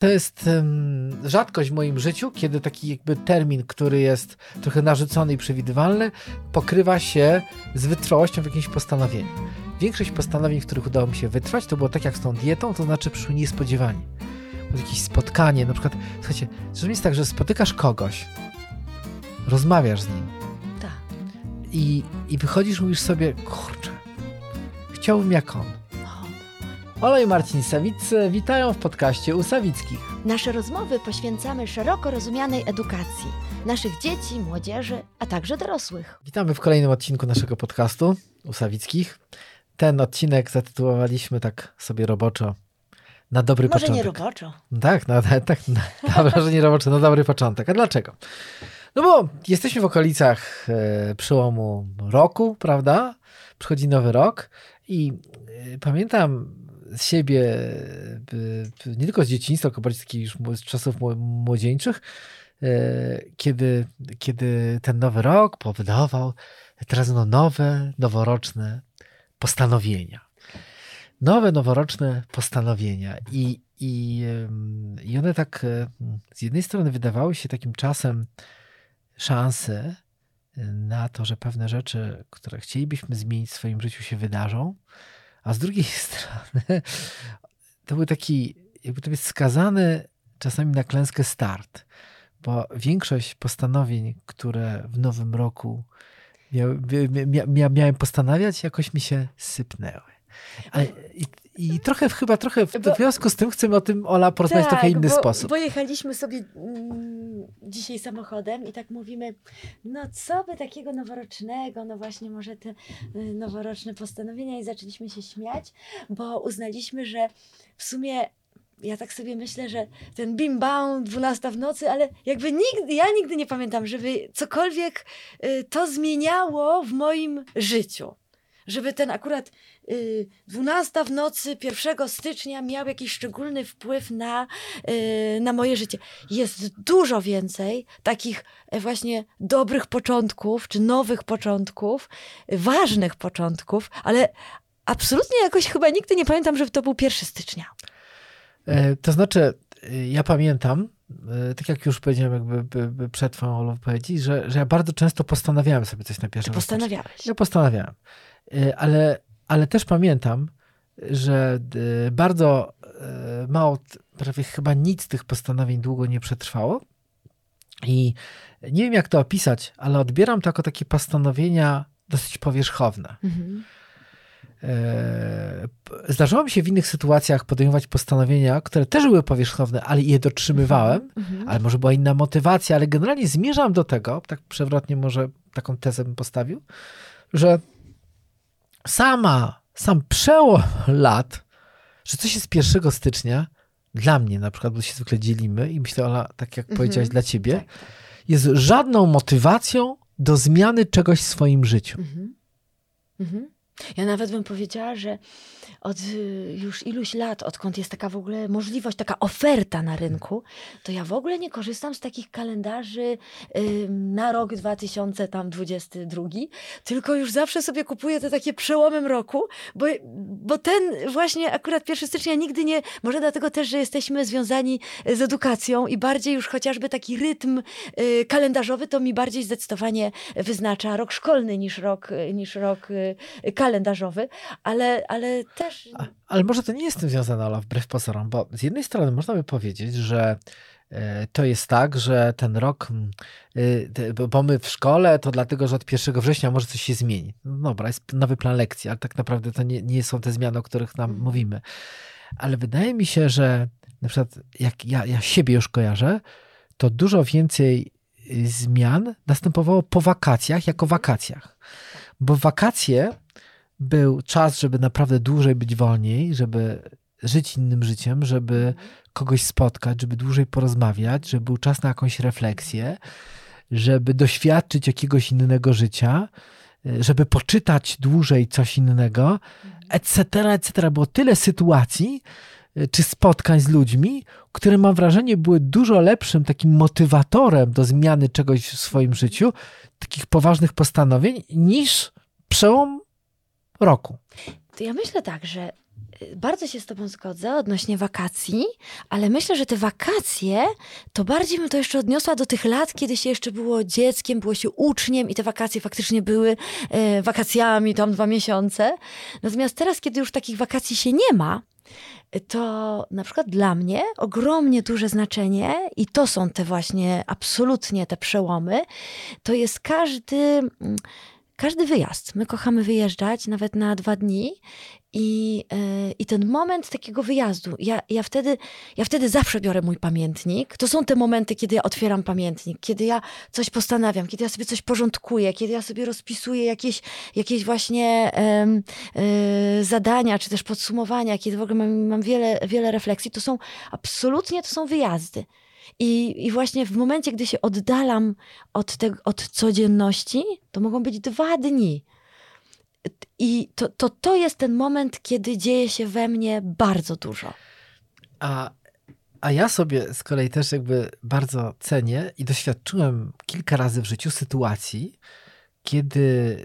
To jest um, rzadkość w moim życiu, kiedy taki jakby termin, który jest trochę narzucony i przewidywalny, pokrywa się z wytrwałością w jakimś postanowieniu. Większość postanowień, w których udało mi się wytrwać, to było tak jak z tą dietą, to znaczy przyszły niespodziewanie. Jakieś spotkanie, na przykład, słuchajcie, czasem jest tak, że spotykasz kogoś, rozmawiasz z nim. Tak. I, I wychodzisz, mówisz sobie, kurczę, chciałbym jak on Ola i Marcin Sawicy witają w podcaście u Sawickich. Nasze rozmowy poświęcamy szeroko rozumianej edukacji naszych dzieci, młodzieży, a także dorosłych. Witamy w kolejnym odcinku naszego podcastu u Sawickich. Ten odcinek zatytułowaliśmy tak sobie roboczo na dobry Może początek. nie roboczo. Tak, na, tak, na, że nie roboczo, na dobry początek. A dlaczego? No bo jesteśmy w okolicach e, przełomu roku, prawda? Przychodzi nowy rok i e, pamiętam z siebie, nie tylko z dzieciństwa, tylko bardziej takich już z czasów młodzieńczych, e, kiedy, kiedy ten nowy rok powydawał teraz no nowe, noworoczne postanowienia. Nowe, noworoczne postanowienia. I, i, I one tak e, z jednej strony wydawały się takim czasem szansy na to, że pewne rzeczy, które chcielibyśmy zmienić w swoim życiu, się wydarzą a z drugiej strony to był taki, jakby to jest skazany czasami na klęskę start, bo większość postanowień, które w nowym roku miałem postanawiać, jakoś mi się sypnęły. Ale i, i trochę chyba trochę w bo, związku z tym chcemy o tym Ola porozmawiać tak, w trochę inny bo, sposób. Bo jechaliśmy sobie mm, dzisiaj samochodem i tak mówimy, no co by takiego noworocznego, no właśnie może te y, noworoczne postanowienia i zaczęliśmy się śmiać, bo uznaliśmy, że w sumie ja tak sobie myślę, że ten bim bam, 12 w nocy, ale jakby nigdy, ja nigdy nie pamiętam, żeby cokolwiek y, to zmieniało w moim życiu żeby ten akurat y, 12 w nocy 1 stycznia miał jakiś szczególny wpływ na, y, na moje życie. Jest dużo więcej takich e, właśnie dobrych początków, czy nowych początków, ważnych początków, ale absolutnie jakoś chyba nigdy nie pamiętam, żeby to był 1 stycznia. E, to znaczy, e, ja pamiętam, e, tak jak już powiedziałem jakby by, by przed twoją wypowiedzi, że, że ja bardzo często postanawiałem sobie coś na pierwszym Ty postanawiałeś. Ja postanawiałem. Y, ale, ale też pamiętam, że y, bardzo y, mało, prawie chyba nic z tych postanowień długo nie przetrwało. I nie wiem, jak to opisać, ale odbieram to jako takie postanowienia dosyć powierzchowne. Mhm. Zdarzało mi się w innych sytuacjach podejmować postanowienia, które też były powierzchowne, ale je dotrzymywałem, mhm. mhm. ale może była inna motywacja, ale generalnie zmierzam do tego, tak przewrotnie może taką tezę bym postawił, że sama, sam przełom lat, że coś jest 1 stycznia, dla mnie na przykład, bo się zwykle dzielimy i myślę, Ola, tak jak mhm. powiedziałaś dla ciebie, tak, tak. jest żadną motywacją do zmiany czegoś w swoim życiu. Mhm. Mhm. Ja nawet bym powiedziała, że od y, już iluś lat, odkąd jest taka w ogóle możliwość, taka oferta na rynku, to ja w ogóle nie korzystam z takich kalendarzy na rok 2022, tylko już zawsze sobie kupuję te takie przełomem roku, bo, bo ten właśnie akurat 1 stycznia nigdy nie, może dlatego też, że jesteśmy związani z edukacją i bardziej już chociażby taki rytm y, kalendarzowy to mi bardziej zdecydowanie wyznacza rok szkolny niż rok, niż rok y, kalendarzowy, ale, ale też a, ale może to nie jest z tym związane, Ola, wbrew pozorom, bo z jednej strony można by powiedzieć, że e, to jest tak, że ten rok, e, bo my w szkole, to dlatego, że od 1 września może coś się zmieni. No dobra, jest nowy plan lekcji, ale tak naprawdę to nie, nie są te zmiany, o których nam mhm. mówimy. Ale wydaje mi się, że na przykład jak ja, ja siebie już kojarzę, to dużo więcej y, zmian następowało po wakacjach, jako wakacjach. Bo wakacje był czas, żeby naprawdę dłużej być wolniej, żeby żyć innym życiem, żeby kogoś spotkać, żeby dłużej porozmawiać, żeby był czas na jakąś refleksję, żeby doświadczyć jakiegoś innego życia, żeby poczytać dłużej coś innego, etc., etc. Było tyle sytuacji czy spotkań z ludźmi, które mam wrażenie były dużo lepszym takim motywatorem do zmiany czegoś w swoim życiu, takich poważnych postanowień, niż przełom roku. To ja myślę tak, że bardzo się z Tobą zgodzę odnośnie wakacji, ale myślę, że te wakacje to bardziej bym to jeszcze odniosła do tych lat, kiedy się jeszcze było dzieckiem, było się uczniem i te wakacje faktycznie były e, wakacjami, tam dwa miesiące. Natomiast teraz, kiedy już takich wakacji się nie ma, to na przykład dla mnie ogromnie duże znaczenie, i to są te właśnie absolutnie te przełomy, to jest każdy. Każdy wyjazd. My kochamy wyjeżdżać nawet na dwa dni i, yy, I ten moment takiego wyjazdu, ja, ja, wtedy, ja wtedy zawsze biorę mój pamiętnik. To są te momenty, kiedy ja otwieram pamiętnik, kiedy ja coś postanawiam, kiedy ja sobie coś porządkuję, kiedy ja sobie rozpisuję jakieś, jakieś właśnie yy, yy, zadania, czy też podsumowania, kiedy w ogóle mam, mam wiele, wiele refleksji. To są absolutnie to są wyjazdy. I, I właśnie w momencie, gdy się oddalam od, te, od codzienności, to mogą być dwa dni. I to, to, to jest ten moment, kiedy dzieje się we mnie bardzo dużo. A, a ja sobie z kolei też jakby bardzo cenię i doświadczyłem kilka razy w życiu sytuacji, kiedy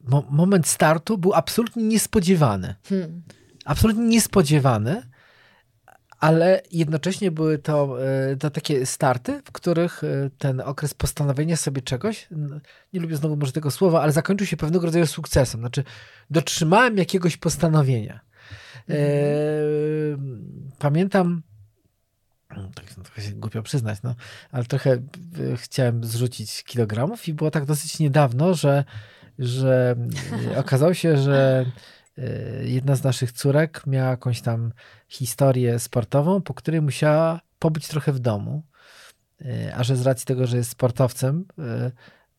mo moment startu był absolutnie niespodziewany. Hmm. Absolutnie niespodziewany ale jednocześnie były to, e, to takie starty, w których e, ten okres postanowienia sobie czegoś, nie lubię znowu może tego słowa, ale zakończył się pewnego rodzaju sukcesem. Znaczy, dotrzymałem jakiegoś postanowienia. E, pamiętam, tak no, trochę się głupio przyznać, no, ale trochę chciałem zrzucić kilogramów i było tak dosyć niedawno, że, że okazało się, że jedna z naszych córek miała jakąś tam historię sportową, po której musiała pobyć trochę w domu. Y, a że z racji tego, że jest sportowcem,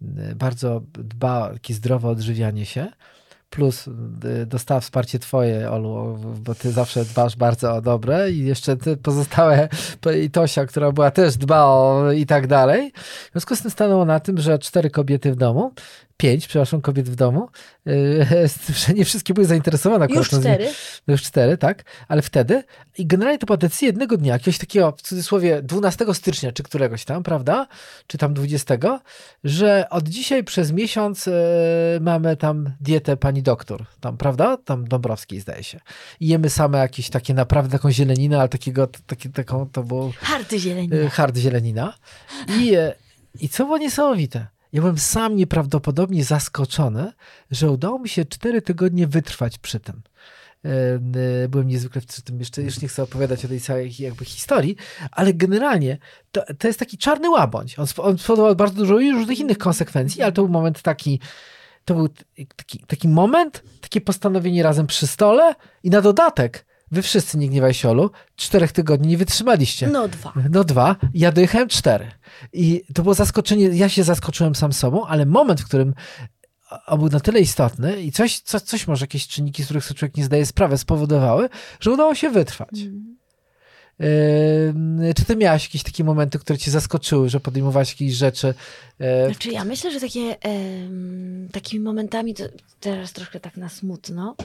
y, bardzo dba o takie zdrowe odżywianie się, plus y, dostała wsparcie twoje, Olu, bo ty zawsze dbasz bardzo o dobre i jeszcze ty pozostałe, i Tosia, która była też dba o i tak dalej. W związku z tym stanęło na tym, że cztery kobiety w domu, pięć, przepraszam, kobiet w domu, y, że nie wszystkie były zainteresowane. Już cztery? No już cztery, tak, ale wtedy i generalnie to była decyzja jednego dnia, jakiegoś takiego w cudzysłowie 12 stycznia, czy któregoś tam, prawda, czy tam 20, że od dzisiaj przez miesiąc y, mamy tam dietę pani doktor, tam, prawda, tam Dąbrowskiej zdaje się. I jemy same jakieś takie naprawdę taką zieleninę, ale takiego, taki, taką, to było... Hard zielenina. Hard zielenina. I, I co było niesamowite, ja byłem sam nieprawdopodobnie zaskoczony, że udało mi się cztery tygodnie wytrwać przy tym. E, e, byłem niezwykle przy tym, jeszcze już nie chcę opowiadać o tej całej jakby historii, ale generalnie to, to jest taki czarny łabądź. On, on spowodował bardzo dużo różnych innych konsekwencji, ale to był moment taki, to był taki, taki moment, takie postanowienie razem przy stole i na dodatek Wy wszyscy, nie gniewaj się Olu, czterech tygodni nie wytrzymaliście. No dwa. No dwa. Ja dojechałem cztery. I to było zaskoczenie, ja się zaskoczyłem sam sobą, ale moment, w którym on był na tyle istotny i coś, coś, coś może jakieś czynniki, z których sobie człowiek nie zdaje sprawy, spowodowały, że udało się wytrwać. Mm. Czy ty miałaś jakieś takie momenty, które cię zaskoczyły, że podejmowałaś jakieś rzeczy? E, znaczy ja myślę, że takie, takimi momentami, teraz troszkę tak na smutno,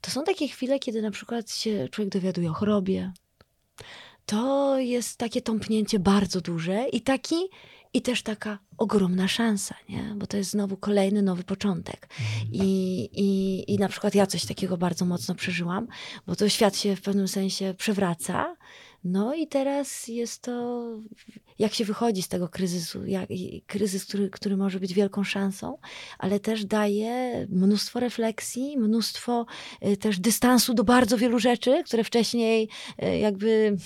to są takie chwile, kiedy na przykład się człowiek dowiaduje o chorobie. To jest takie tąpnięcie bardzo duże i taki i też taka ogromna szansa, nie? bo to jest znowu kolejny nowy początek. Mhm. I, i, I na przykład ja coś takiego bardzo mocno przeżyłam, bo to świat się w pewnym sensie przewraca. No i teraz jest to, jak się wychodzi z tego kryzysu, jak, kryzys, który, który może być wielką szansą, ale też daje mnóstwo refleksji, mnóstwo y, też dystansu do bardzo wielu rzeczy, które wcześniej y, jakby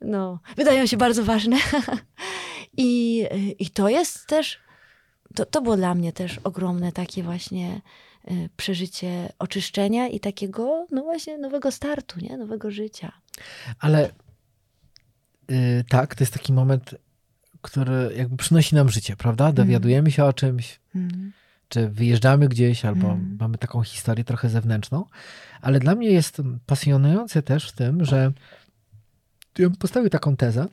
no, wydają się bardzo ważne. I, I to jest też, to, to było dla mnie też ogromne takie właśnie y, przeżycie oczyszczenia i takiego, no właśnie, nowego startu, nie? nowego życia. Ale yy, tak, to jest taki moment, który jakby przynosi nam życie, prawda? Mhm. Dowiadujemy się o czymś, mm. czy wyjeżdżamy gdzieś, albo mm. mamy taką historię trochę zewnętrzną. Ale dla mnie jest pasjonujące też w tym, że ja bym postawił taką tezę,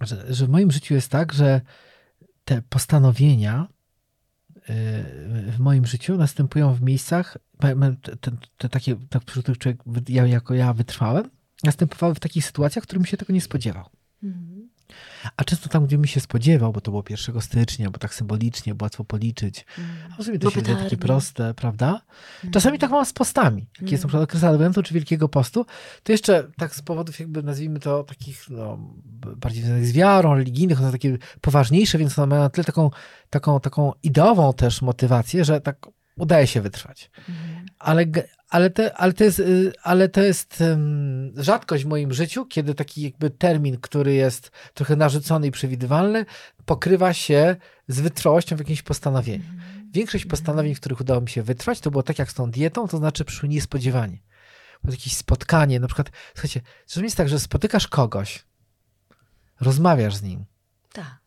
że, że w moim życiu jest tak, że te postanowienia y, w moim życiu następują w miejscach, te, te, te takie, przy których człowiek, ja, jako ja wytrwałem, następowały w takich sytuacjach, w których się tego nie spodziewał. Mhm. A często tam, gdzie mi się spodziewał, bo to było 1 stycznia, bo tak symbolicznie, bo łatwo policzyć. A w sumie to się wydaje takie proste, prawda? Czasami tak mam z postami. Jak jest na przykład okres Adwentu czy Wielkiego Postu, to jeszcze tak z powodów jakby nazwijmy to takich no, bardziej związanych z wiarą, religijnych, one są takie poważniejsze, więc one mają na tyle taką, taką, taką ideową też motywację, że tak udaje się wytrwać. Ale, ge- ale, te, ale to jest, y, ale to jest ym, rzadkość w moim życiu, kiedy taki jakby termin, który jest trochę narzucony i przewidywalny, pokrywa się z wytrwałością w jakimś postanowieniu. Większość postanowień, w których udało mi się wytrwać, to było tak jak z tą dietą, to znaczy przyszły niespodziewanie. Było jakieś spotkanie, na przykład, słuchajcie, czasami jest tak, że spotykasz kogoś, rozmawiasz z nim Tak.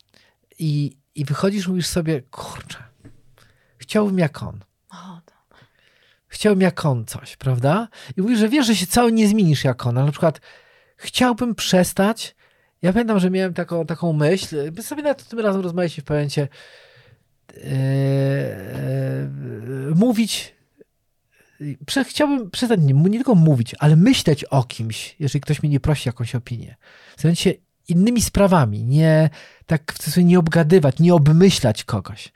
i, i wychodzisz, mówisz sobie, kurczę, chciałbym jak on. O. Chciałbym jak on coś, prawda? I mówisz, że wiesz, że się cały nie zmienisz jak on, ale na przykład chciałbym przestać. Ja pamiętam, że miałem taką, taką myśl, my sobie nawet tym razem rozmawialiśmy w pamięcie, e, mówić, prze, chciałbym przestać nie, nie tylko mówić, ale myśleć o kimś, jeżeli ktoś mnie nie prosi o jakąś opinię. Zająć się innymi sprawami, nie tak w cudzysłowie nie obgadywać, nie obmyślać kogoś.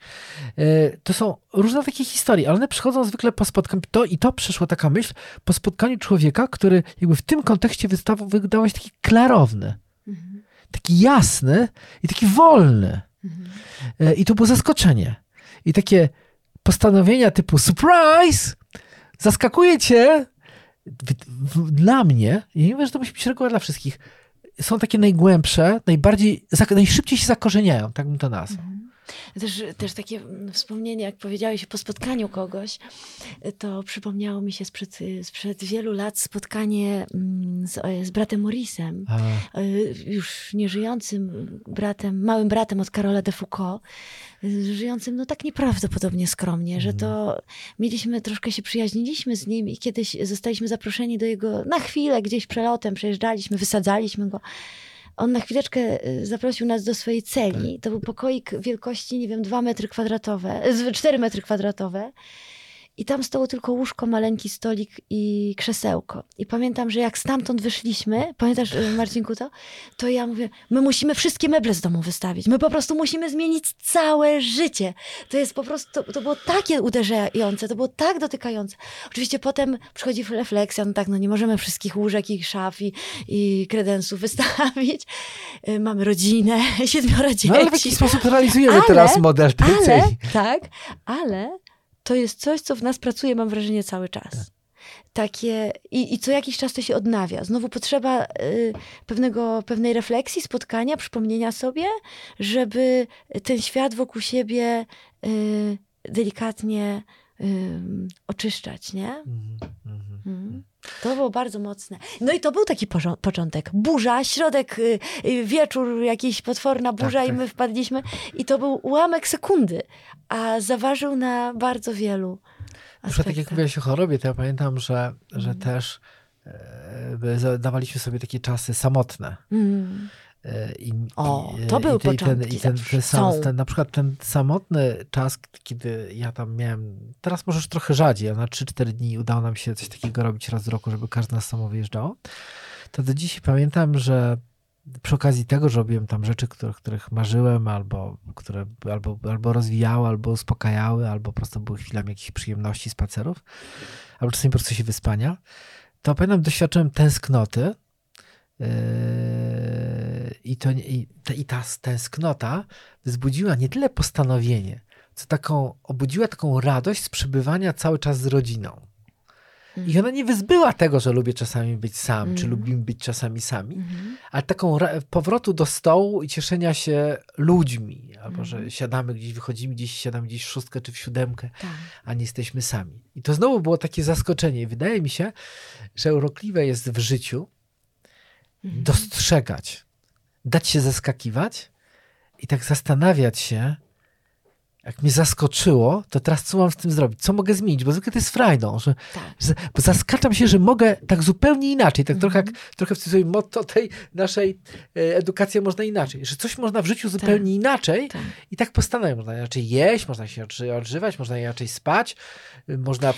E, To są różne takie historie, ale one przychodzą zwykle po spotkaniu. To, I to przyszła taka myśl po spotkaniu człowieka, który jakby w tym kontekście wystawu wydawał się taki klarowny, Mhm. taki jasny i taki wolny. Mhm. E, I to było zaskoczenie. I takie postanowienia typu surprise! Zaskakuje cię! Dla mnie, ja nie mówię, że to musi być reguła dla wszystkich, są takie najgłębsze, najbardziej, najszybciej się zakorzeniają, tak bym to nazwał. Też, też takie mm, wspomnienie, jak powiedziałeś po spotkaniu kogoś, to przypomniało mi się sprzed, sprzed wielu lat spotkanie mm, z, z bratem Morrisem, A, y, już nieżyjącym bratem, małym bratem od Karola de Foucault, y, żyjącym no tak nieprawdopodobnie skromnie, że to mieliśmy, troszkę się przyjaźniliśmy z nim i kiedyś zostaliśmy zaproszeni do jego, na chwilę gdzieś przelotem przejeżdżaliśmy, wysadzaliśmy go. On na chwileczkę y, zaprosił nas do swojej celi. To był pokoik wielkości, nie wiem, 2 metry kwadratowe, 4 metry kwadratowe. I tam stało tylko łóżko, maleńki stolik i krzesełko. I pamiętam, że jak stamtąd wyszliśmy, pamiętasz y, Marcinku to? To ja mówię, my musimy wszystkie meble z domu wystawić. My po prostu musimy zmienić całe życie. To jest po prostu, to, to było takie uderzające, to było tak dotykające. Oczywiście potem przychodzi refleksja, no tak, no nie możemy wszystkich łóżek i szaf i, i kredensów wystawić. Y, Mamy rodzinę, siedmioro dzieci. no ale w jakiś sposób realizujemy Ale- teraz model tej Ale, celi. tak, ale to jest coś, co w nas pracuje, mam wrażenie, cały czas. Takie, i, I co jakiś czas to się odnawia. Znowu potrzeba y, pewnego, pewnej refleksji, spotkania, przypomnienia sobie, żeby ten świat wokół siebie y, delikatnie y, oczyszczać, nie? Mhm, mhm. Mhm. To było bardzo mocne. No i to był taki początek. Burza, środek, y, y, wieczór, jakaś potworna burza Tak, i tak. my wpadliśmy. I to był ułamek sekundy, a zaważył na bardzo wielu przykład tak jak aspektach. mówiłaś o chorobie, to ja pamiętam, że, że Mhm. też e, dawaliśmy sobie takie czasy samotne. Mm. I, O, i, to były i ten, i ten, początki i ten, ten, sam, ten, Na przykład ten samotny czas, kiedy ja tam miałem, teraz może już trochę rzadziej, a na 3-4 dni udało nam się coś takiego robić raz w roku, żeby każdy nas samo wyjeżdżało, to do dzisiaj pamiętam, że przy okazji tego, że robiłem tam rzeczy, których, których marzyłem, albo które albo, albo rozwijały, albo uspokajały, albo po prostu były chwilami jakichś przyjemności, spacerów, albo czasami po prostu się wyspania, to pamiętam, doświadczyłem tęsknoty, I, to, i, ta, I ta tęsknota wzbudziła nie tyle postanowienie, co taką, obudziła taką radość z przebywania cały czas z rodziną. I ona nie wyzbyła tego, że lubię czasami być sam, czy Mhm. lubimy być czasami sami, Mhm. ale taką powrotu do stołu i cieszenia się ludźmi, albo że Mhm. siadamy gdzieś, wychodzimy gdzieś, siadamy gdzieś w szóstkę czy w siódemkę, Tak. a nie jesteśmy sami. I to znowu było takie zaskoczenie. Wydaje mi się, że urokliwe jest w życiu Mhm. Dostrzegać, dać się zaskakiwać i tak zastanawiać się, jak mnie zaskoczyło, to teraz co mam z tym zrobić? Co mogę zmienić? Bo zwykle to jest frajdą, że, Tak. że bo zaskaczam się, że mogę tak zupełnie inaczej, tak trochę, Mhm. trochę w cudzysłowie motto tej naszej e, edukacji można inaczej, że coś można w życiu zupełnie inaczej tak. i tak postanawiam, można inaczej jeść, można się odży- odżywać, można inaczej spać, można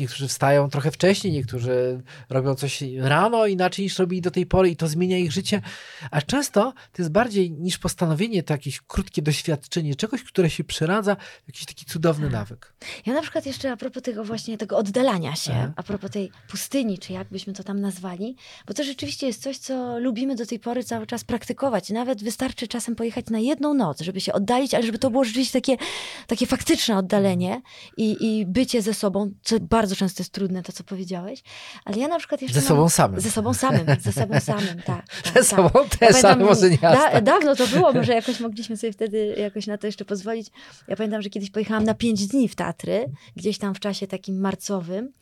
niektórzy wstają trochę wcześniej, niektórzy robią coś rano inaczej niż robili do tej pory i to zmienia ich życie, a często to jest bardziej niż postanowienie, to jakieś krótkie doświadczenie czegoś, które się przeradza jakiś taki cudowny Tak. nawyk. Ja na przykład jeszcze a propos tego właśnie tego oddalania się, Aha. a propos tej pustyni, czy jak byśmy to tam nazwali, bo to rzeczywiście jest coś, co lubimy do tej pory cały czas praktykować. Nawet wystarczy czasem pojechać na jedną noc, żeby się oddalić, ale żeby to było rzeczywiście takie, takie faktyczne oddalenie i, i bycie ze sobą, co bardzo często jest trudne, to co powiedziałeś. Ale ja na przykład jeszcze Ze mam- sobą samym. Ze sobą samym, ze sobą samym, tak. tak, Ze sobą tak. też, ale może nie da, tak. Dawno to było, może jakoś mogliśmy sobie wtedy jakoś na to jeszcze pozwolić. Ja pamiętam, że kiedyś pojechałam na pięć dni w Tatry, gdzieś tam w czasie takim marcowym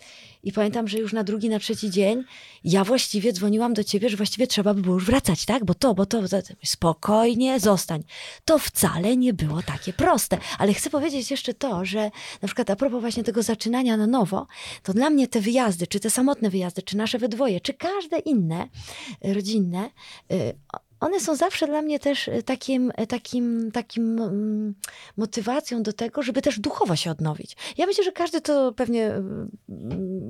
i pamiętam, że już na drugi, na trzeci dzień ja właściwie dzwoniłam do ciebie, że właściwie trzeba by było już wracać, tak? Bo to, bo to, bo to spokojnie, zostań. To wcale nie było takie proste. Ale chcę powiedzieć jeszcze to, że na przykład a propos właśnie tego zaczynania na nowo, to dla mnie te wyjazdy, czy te samotne wyjazdy, czy nasze we dwoje, czy każde inne y, rodzinne, y, one są zawsze dla mnie też y, takim, y, takim, takim mm, motywacją do tego, żeby też duchowo się odnowić. Ja myślę, że każdy to pewnie y,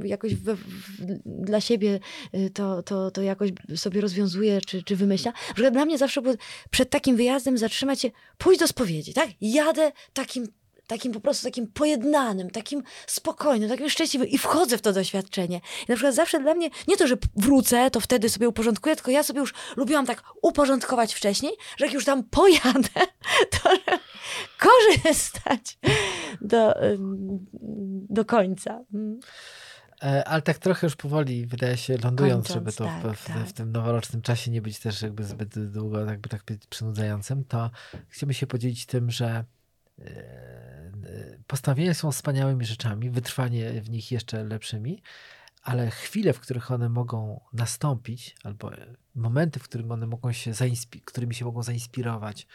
y, jakoś we, w, dla siebie to, to, to jakoś sobie rozwiązuje czy, czy wymyśla. Na dla mnie zawsze było przed takim wyjazdem zatrzymać się, pójść do spowiedzi, tak? Jadę takim takim po prostu takim pojednanym, takim spokojnym, takim szczęśliwym i wchodzę w to doświadczenie. I na przykład zawsze dla mnie, nie to, że wrócę, to wtedy sobie uporządkuję, tylko ja sobie już lubiłam tak uporządkować wcześniej, że jak już tam pojadę, to że korzystać do, do końca. Mm. E, Ale tak trochę już powoli, wydaje się, lądując, Kończąc, żeby to tak, w, w, tak. w tym noworocznym czasie nie być też jakby zbyt długo, jakby tak przynudzającym, to chcemy się podzielić tym, że postanowienia są wspaniałymi rzeczami, wytrwanie w nich jeszcze lepszymi, ale chwile, w których one mogą nastąpić, albo e, momenty, w którym one mogą się którymi się mogą zainspirować,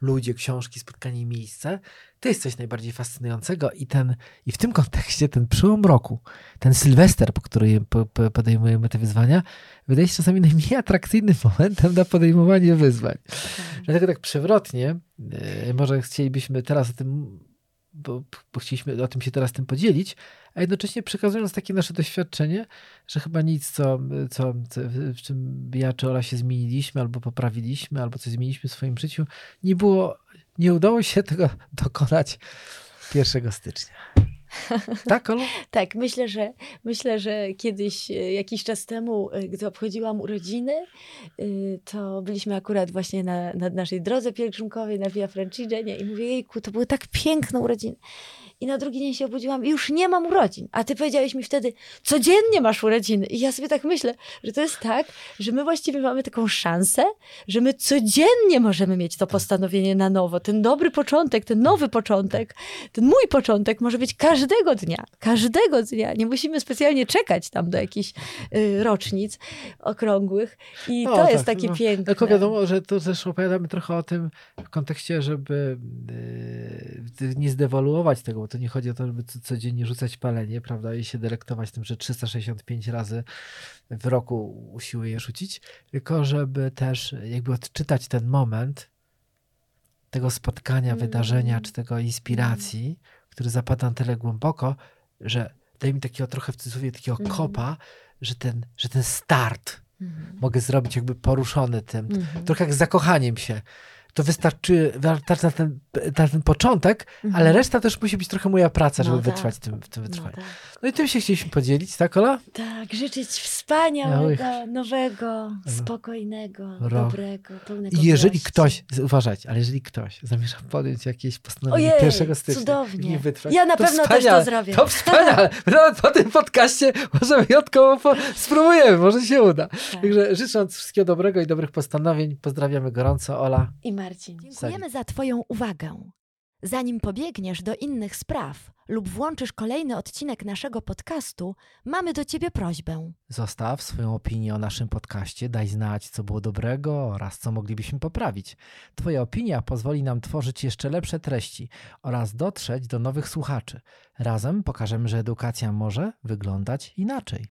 ludzie, książki, spotkanie miejsce, to jest coś najbardziej fascynującego i ten, i w tym kontekście ten przełom roku, ten Sylwester, po który po, po, podejmujemy te wyzwania, wydaje się czasami najmniej atrakcyjnym momentem na podejmowanie wyzwań. Dlatego tak przewrotnie, e, może chcielibyśmy teraz o tym, bo, bo chcieliśmy o tym się teraz tym podzielić, a jednocześnie przekazując takie nasze doświadczenie, że chyba nic, co, co, co w czym ja czy Ola się zmieniliśmy, albo poprawiliśmy, albo coś zmieniliśmy w swoim życiu, nie było, nie udało się tego dokonać 1 stycznia. Tak, Olu? Tak, myślę, że myślę, że kiedyś, e, jakiś czas temu, e, gdy obchodziłam urodziny, e, to byliśmy akurat właśnie na, na naszej drodze pielgrzymkowej na Via Francigena i mówię, jejku, to były tak piękne urodziny. I na drugi dzień się obudziłam i już nie mam urodzin. A ty powiedziałeś mi wtedy, codziennie masz urodziny. I ja sobie tak myślę, że to jest tak, że my właściwie mamy taką szansę, że my codziennie możemy mieć to postanowienie na nowo. Ten dobry początek, ten nowy początek, ten mój początek może być każdego dnia. Każdego dnia. Nie musimy specjalnie czekać tam do jakichś y, rocznic okrągłych. I No, to tak, jest takie no. piękne. Tylko wiadomo, że to też opowiadamy trochę o tym w kontekście, żeby yy, nie zdewaluować tego, to nie chodzi o to, żeby co- codziennie rzucać palenie, prawda, i się delektować tym, że 365 razy w roku usiłuję rzucić, tylko żeby też jakby odczytać ten moment tego spotkania, Mm. wydarzenia, czy tego inspiracji, który zapada na tyle głęboko, że daje mi takiego trochę w cudzysłowie takiego Mhm. kopa, że ten, że ten start Mhm. mogę zrobić jakby poruszony tym. Mhm. Trochę jak z zakochaniem się. To wystarczy, wystarczy na ten, na ten początek, Mhm. ale reszta też musi być trochę moja praca, żeby No tak. wytrwać w tym, w tym No wytrwaniu. tak. No i tym się chcieliśmy podzielić, tak Ola? Tak, życzyć wspaniałego, nowego, spokojnego, Rok. dobrego, pełnego I jeżeli ktoś, uważajcie, ale jeżeli ktoś zamierza podjąć jakieś postanowienie Ojej, 1 stycznia cudownie. i wytrwać, Ja na to pewno też to zrobię. To wspaniale. Nawet po tym podcaście może wyjątkowo po, spróbujemy, może się uda. Tak. Także życząc wszystkiego dobrego i dobrych postanowień, pozdrawiamy gorąco. Ola. I Marcin. Dziękujemy za Twoją uwagę. Zanim pobiegniesz do innych spraw lub włączysz kolejny odcinek naszego podcastu, mamy do Ciebie prośbę. Zostaw swoją opinię o naszym podcaście, daj znać, co było dobrego oraz co moglibyśmy poprawić. Twoja opinia pozwoli nam tworzyć jeszcze lepsze treści oraz dotrzeć do nowych słuchaczy. Razem pokażemy, że edukacja może wyglądać inaczej.